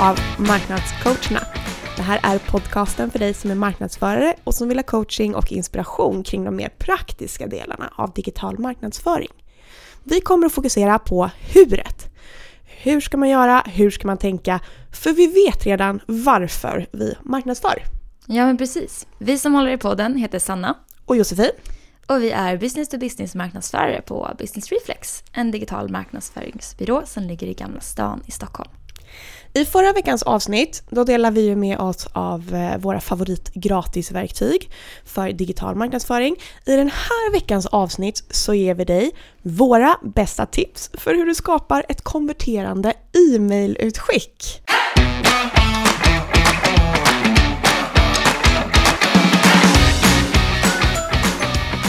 av Marknadscoacherna. Det här är podcasten för dig som är marknadsförare och som vill ha coaching och inspiration kring de mer praktiska delarna av digital marknadsföring. Vi kommer att fokusera på huret. Hur ska man göra? Hur ska man tänka? För vi vet redan varför vi marknadsför. Ja, men precis. Vi som håller i podden heter Sanna. Och Josefin. Och vi är business to business marknadsförare på Business Reflex, en digital marknadsföringsbyrå som ligger i Gamla stan i Stockholm. I förra veckans avsnitt då delade vi med oss av eh, våra favoritgratisverktyg för digital marknadsföring. I den här veckans avsnitt så ger vi dig våra bästa tips för hur du skapar ett konverterande e-mailutskick.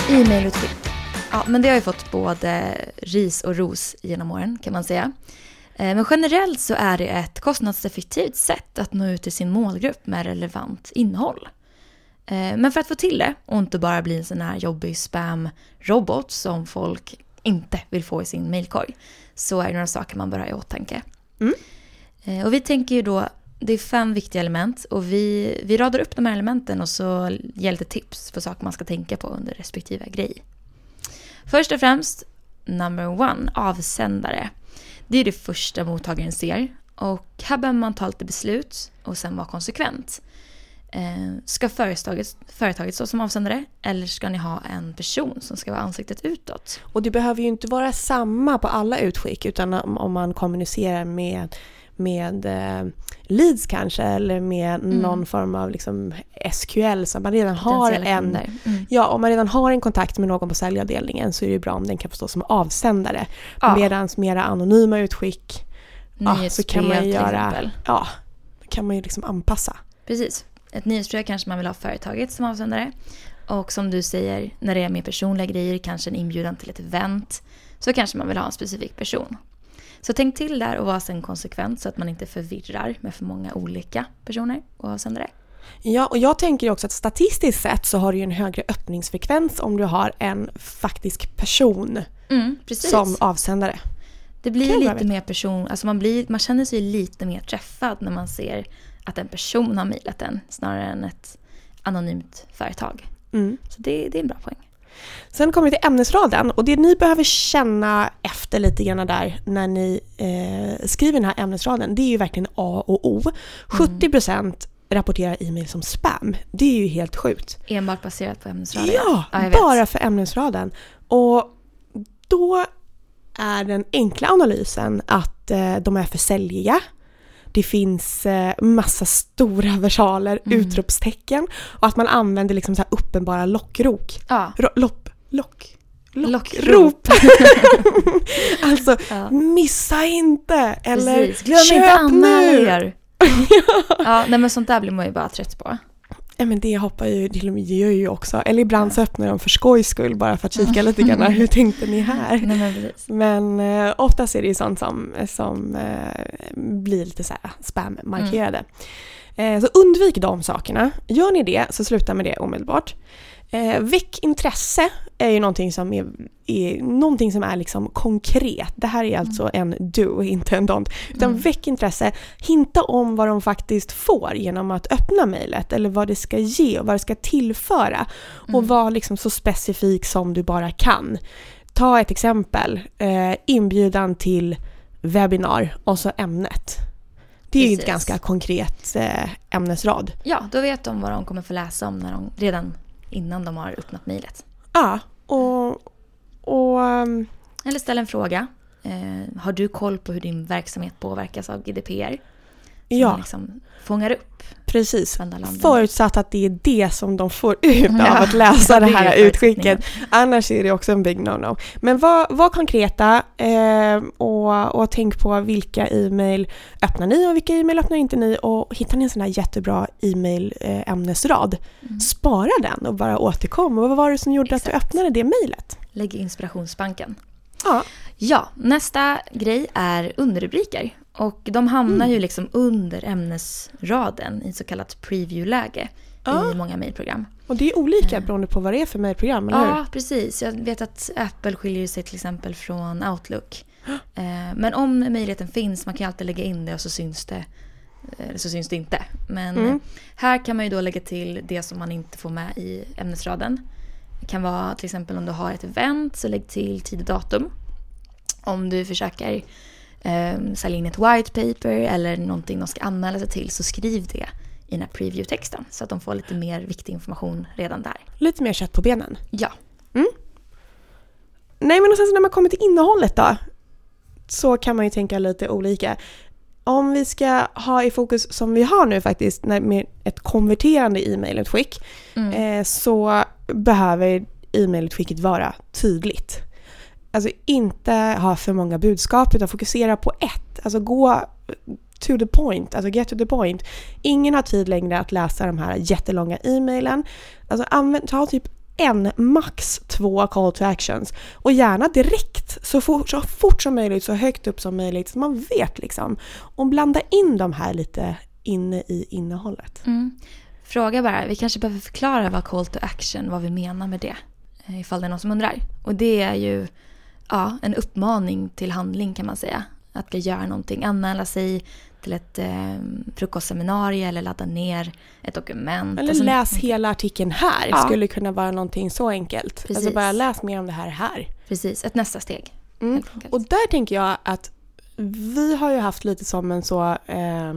E-mailutskick. Ja, men det har ju fått både ris och ros genom åren kan man säga. Eh, men generellt så är det ett kostnadseffektivt sätt att nå ut till sin målgrupp med relevant innehåll. Eh, men för att få till det och inte bara bli en sån här jobbig spam-robot som folk inte vill få i sin mailkorg så är det några saker man bör ha i åtanke. Mm. Eh, och vi tänker ju då, det är fem viktiga element och vi, vi radar upp de här elementen och så ger lite tips för saker man ska tänka på under respektive grej. Först och främst, number one, avsändare. Det är det första mottagaren ser. Och här behöver man ta lite beslut och sen vara konsekvent. Eh, ska företaget, företaget stå som avsändare eller ska ni ha en person som ska vara ansiktet utåt? Och det behöver ju inte vara samma på alla utskick utan om man kommunicerar med med eh, leads kanske eller med mm. någon form av liksom SQL så man redan har en mm. Ja, om man redan har en kontakt med någon på säljavdelningen så är det bra om den kan få stå som avsändare. Ja. Medan mera anonyma utskick ja, så kan man ju göra, ja, kan man ju liksom anpassa. Precis. Ett nyhetsbrev kanske man vill ha företaget som avsändare. Och som du säger, när det är mer personliga grejer, kanske en inbjudan till ett event, så kanske man vill ha en specifik person. Så tänk till där och var sen konsekvent så att man inte förvirrar med för många olika personer och avsändare. Ja, och jag tänker också att statistiskt sett så har du ju en högre öppningsfrekvens om du har en faktisk person mm, som avsändare. Det blir lite mer person, alltså man, blir, man känner sig lite mer träffad när man ser att en person har mejlat en snarare än ett anonymt företag. Mm. Så det, det är en bra poäng. Sen kommer vi till ämnesraden och det ni behöver känna efter lite grann där när ni eh, skriver den här ämnesraden, det är ju verkligen A och O. Mm. 70% rapporterar e-mail som spam. Det är ju helt sjukt. Enbart baserat på ämnesraden? Ja, ja bara för ämnesraden. Och då är den enkla analysen att eh, de är för säljiga. Det finns eh, massa stora versaler, mm. utropstecken och att man använder liksom så uppenbara lockrok. Ja. lopp, lock. Lockrop! alltså, ja. missa inte! Eller Precis. Glöm köp inte Anna ja, nej men sånt där blir man ju bara trött på. Ja men det hoppar ju till och med gör ju också. Eller ibland så öppnar de för skojs skull bara för att kika lite grann. Hur tänkte ni här? Nej, men, men eh, oftast är det ju sånt som, som eh, blir lite så här spam-markerade. Mm. Eh, så undvik de sakerna. Gör ni det så sluta med det omedelbart. Eh, väck intresse är ju någonting som är, är, någonting som är liksom konkret. Det här är alltså en do, inte en don't. Utan mm. väck intresse, hinta om vad de faktiskt får genom att öppna mejlet eller vad det ska ge och vad det ska tillföra. Mm. Och var liksom så specifik som du bara kan. Ta ett exempel, eh, inbjudan till webbinar och så ämnet. Det är ju ett ganska konkret eh, ämnesrad. Ja, då vet de vad de kommer få läsa om när de redan innan de har öppnat mejlet. Ja, och... och um... Eller ställ en fråga. Eh, har du koll på hur din verksamhet påverkas av GDPR? Ja. liksom fångar upp. Precis. Förutsatt att det är det som de får ut ja. av att läsa det här utskicket. Annars är det också en big no-no. Men var, var konkreta eh, och, och tänk på vilka e-mail öppnar ni och vilka e-mail öppnar inte ni och hittar ni en sån här jättebra e-mail eh, ämnesrad, mm. spara den och bara återkom. Och vad var det som gjorde Exakt. att du öppnade det mejlet? Lägg inspirationsbanken. Ja. ja, nästa grej är underrubriker. Och de hamnar mm. ju liksom under ämnesraden i så kallat preview-läge ja. i många mejlprogram. Och det är olika eh. beroende på vad det är för mejlprogram, eller Ja, precis. Jag vet att Apple skiljer sig till exempel från Outlook. Eh, men om mejligheten finns, man kan alltid lägga in det och så syns det eh, så syns det inte. Men Mm. här kan man ju då lägga till det som man inte får med i ämnesraden. Det kan vara till exempel om du har ett event så lägg till tid och datum. Om du försöker eh, sälja in ett white paper eller någonting de ska anmäla sig till så skriv det i den här preview-texten så att de får lite mer viktig information redan där. Lite mer kött på benen. Ja. Nej men och sen så när man kommer till innehållet då. Så kan man ju tänka lite olika. Om vi ska ha i fokus som vi har nu faktiskt med ett konverterande e-mailutskick. Mm. Eh, så behöver e-mailutskicket vara tydligt. Alltså inte ha för många budskap utan fokusera på ett. Alltså gå to the point, alltså get to the point. Ingen har tid längre att läsa de här jättelånga e-mailen. Alltså använd, ta typ en, max två call to actions. Och gärna direkt, så fort, så fort som möjligt, så högt upp som möjligt, så man vet liksom. Och blanda in de här lite inne i innehållet. Mm. Fråga bara, vi kanske behöver förklara vad call to action, vad vi menar med det. Eh, ifall det är någon som undrar. Och det är ju ja, en uppmaning till handling kan man säga. Att göra någonting, anmäla sig till ett eh, frukostseminarium eller ladda ner ett dokument. Eller Alltså, läs hela artikeln här, Ja. skulle kunna vara någonting så enkelt. Alltså Precis. bara läs mer om det här här. Precis, ett nästa steg. Mm. Och där tänker jag att vi har ju haft lite som en så eh,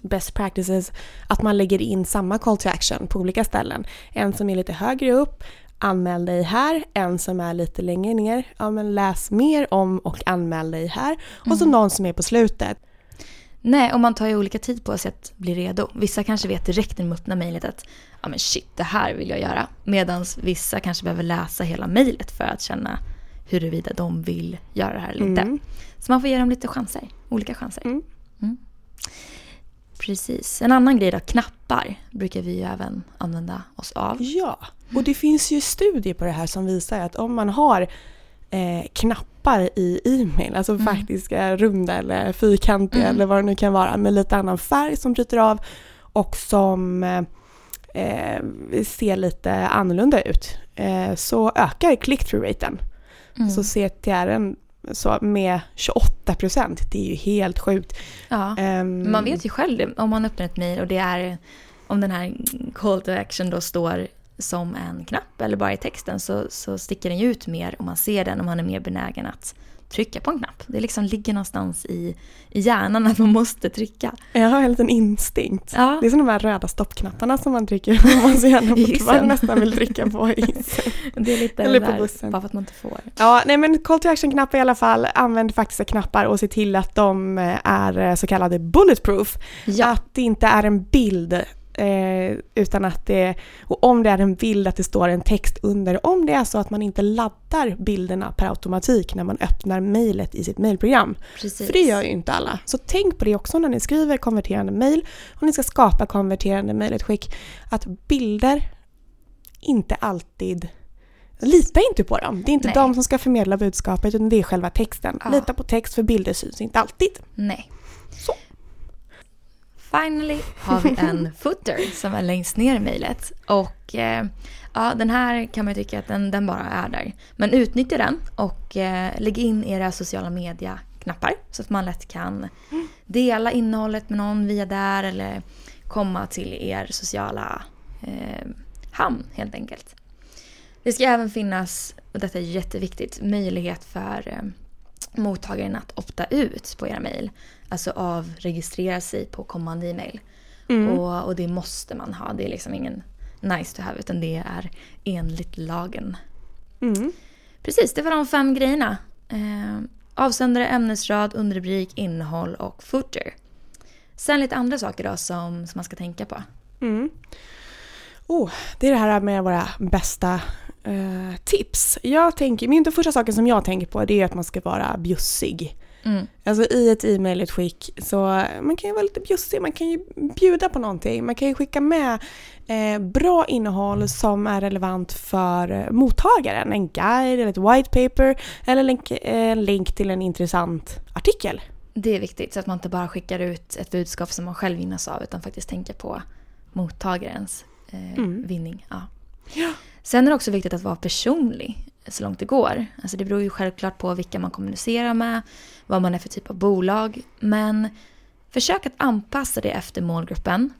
best practices att man lägger in samma call to action på olika ställen. En som är lite högre upp, anmäl dig här. En som är lite längre ner, ja men läs mer om och anmäl dig här. Och så Mm. någon som är på slutet. Nej, och man tar ju olika tid på sig att bli redo. Vissa kanske vet direkt när de öppnar mejlet att ja men shit, det här vill jag göra. Medan vissa kanske behöver läsa hela mejlet för att känna huruvida de vill göra det här eller inte. Mm. Så man får ge dem lite chanser, olika chanser. Mm. Precis. En annan grej då, knappar brukar vi ju även använda oss av. Ja, och det finns ju studier på det här som visar att om man har eh, knappar i e-mail, alltså Mm. faktiska runda eller fyrkantiga Mm. eller vad det nu kan vara med lite annan färg som bryter av och som eh, eh, ser lite annorlunda ut eh, så ökar click-through-raten. Mm. Så CTR'n så med 28 procent, det är ju helt sjukt. ja. Men Man vet ju själv om man öppnar ett mejl och det är om den här call to action då står som en knapp eller bara i texten så, så sticker den ju ut mer om man ser den och man är mer benägen att trycka på en knapp. Det liksom ligger någonstans i, i hjärnan att man måste trycka. Jag har en liten instinkt. Ja, Det är som de här röda stoppknapparna som man trycker om man så gärna fortfarande nästan vill trycka på i hissen. det är lite Eller på där, bussen. bara för att man inte får. Ja, nej men call to action-knappar i alla fall. Använd faktiska knappar och se till att de eh, är eh, så kallade bulletproof. Ja, Att det inte är en bild eh, utan att det, och om det är en bild att det står en text under. Om det är så att man inte laddar bilderna per automatik när man öppnar mejlet i sitt mejlprogram. För det gör ju inte alla. Så tänk på det också när ni skriver konverterande mejl och ni ska skapa konverterande mejlutskick. Att bilder inte alltid... Lita inte på dem. Det är inte Nej. de som ska förmedla budskapet utan det är själva texten. Ja. Lita på text för bilder syns inte alltid. Nej. Så. Finally har vi en footer som är längst ner i mejlet. Och eh, ja, den här kan man ju tycka att den, den bara är där. Men utnyttja den och eh, lägg in era sociala media-knappar så att man lätt kan dela innehållet med någon via där eller komma till er sociala eh, hamn helt enkelt. Det ska även finnas, och detta är jätteviktigt, möjlighet för eh, mottagaren att opta ut på era mejl. Alltså avregistrera sig på kommande e-mail. Mm. Och, och det måste man ha. Det är liksom ingen nice to have utan det är enligt lagen. Mm. Precis, det var de fem grejerna. Eh, avsändare, ämnesrad, underrubrik, innehåll och footer. Sen lite andra saker då som, som man ska tänka på. Mm. Oh, det är det här med våra bästa eh, tips. Jag tänker, min första saken som jag tänker på det är att man ska vara bjussig. Mm. Alltså i ett e-mailutskick så man kan ju vara lite bjussig, man kan ju bjuda på någonting. Man kan ju skicka med eh, bra innehåll som är relevant för mottagaren. En guide eller ett white paper eller länk, eh, en länk till en intressant artikel. Det är viktigt så att man inte bara skickar ut ett budskap som man själv gynnas av utan faktiskt tänker på mottagarens eh, Mm. vinning. Ja. Ja. Sen är det också viktigt att vara personlig så långt det går. Alltså det beror ju självklart på vilka man kommunicerar med, vad man är för typ av bolag. Men försök att anpassa det efter målgruppen.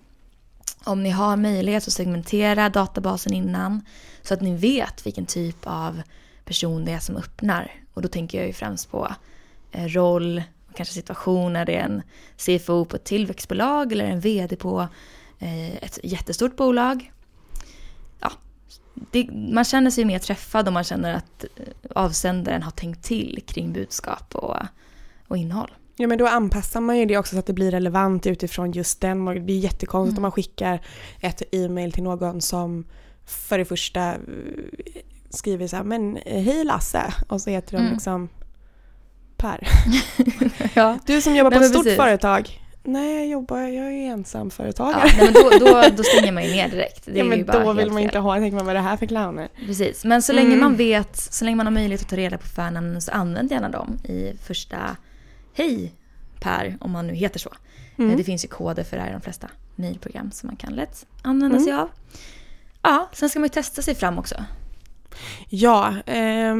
Om ni har möjlighet att segmentera databasen innan så att ni vet vilken typ av person det är som öppnar. Och då tänker jag ju främst på eh, roll, kanske situation när det är en CFO på ett tillväxtbolag eller en VD på eh, ett jättestort bolag. Det, man känner sig mer träffad om man känner att eh, avsändaren har tänkt till kring budskap och, och innehåll. Ja men då anpassar man ju det också så att det blir relevant utifrån just den. Det blir jättekonstigt mm. om man skickar ett e-mail till någon som för det första eh, skriver så här, men hej Lasse och så heter de mm. liksom Per. ja. Du som jobbar på ett stort precis. företag. Nej, jag jobbar, jag är ensamföretagare. Ja, men då, då, då stänger man ju ner direkt. Det ja, men då vill man inte ha, tänker man vad är det här för clowner? Precis, men så länge mm. man vet, så länge man har möjlighet att ta reda på förnamnen så använd gärna dem i första Hej Per, om man nu heter så. Mm. Det finns ju koder för det här i de flesta mejlprogram som man kan lätt använda mm. sig av. Ja, sen ska man ju testa sig fram också. Ja, eh,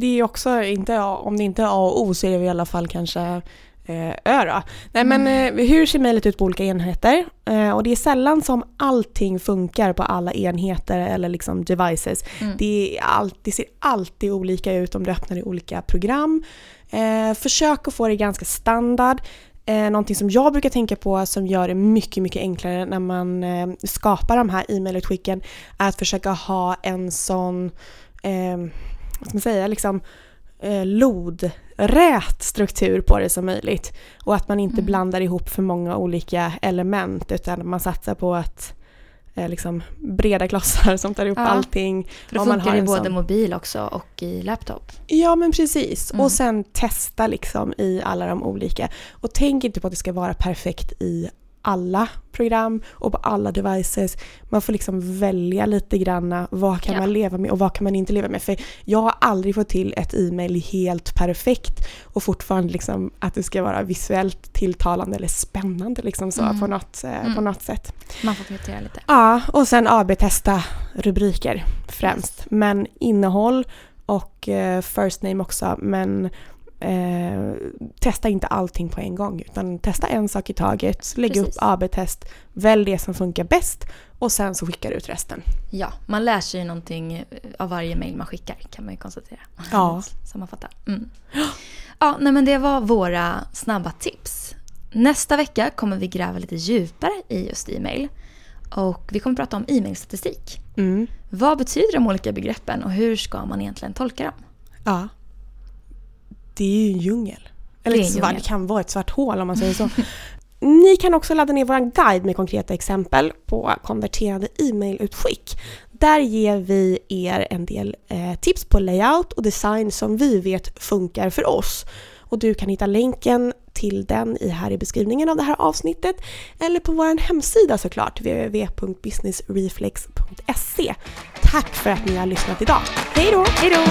det är också inte, om det inte är A och O så är det i alla fall kanske eh, Ö då. Nej men mm. eh, hur ser mejlet ut på olika enheter? Eh, och det är sällan som allting funkar på alla enheter eller liksom devices. Mm. Det, all, det ser alltid olika ut om du öppnar i olika program. Eh, försök att få det ganska standard. Eh, någonting som jag brukar tänka på som gör det mycket, mycket enklare när man skapar de här e-mailutskicken är att försöka ha en sån, vad ska man säga, liksom eh, lodrät struktur på det som möjligt. Och att man inte mm. blandar ihop för många olika element utan man satsar på att eh, liksom breda klossar som tar upp ja, allting. För det funkar i både sån... mobil också och i laptop. Ja men precis. Mm. Och sen testa liksom i alla de olika. Och tänk inte på att det ska vara perfekt i alla program och på alla devices. Man får liksom välja lite grann vad kan ja. man leva med och vad kan man inte leva med. För jag har aldrig fått till ett e-mail helt perfekt och fortfarande liksom att det ska vara visuellt tilltalande eller spännande liksom så mm. på, något, eh, mm. på något sätt. Man får prioritera lite. Ja, och sen AB-testa rubriker främst. Yes. Men innehåll och eh, first name också men Eh, testa inte allting på en gång utan testa en sak i taget, lägg Precis. upp AB-test, välj det som funkar bäst och sen så skickar du ut resten. Ja, man lär sig någonting av varje mail man skickar kan man ju konstatera. Ja. Sammanfatta. Mm. Ja, nej men det var våra snabba tips. Nästa vecka kommer vi gräva lite djupare i just e-mail. Och vi kommer prata om e-mailstatistik. Mm. Vad betyder de olika begreppen och hur ska man egentligen tolka dem? Ja det är ju en djungel. Eller det, djungel. det kan vara ett svart hål om man säger så. Ni kan också ladda ner vår guide med konkreta exempel på konverterande e-mailutskick. Där ger vi er en del eh, tips på layout och design som vi vet funkar för oss. Och du kan hitta länken till den i här i beskrivningen av det här avsnittet eller på vår hemsida såklart, www.businessreflex.se. Tack för att ni har lyssnat idag. Hej då! Hej då!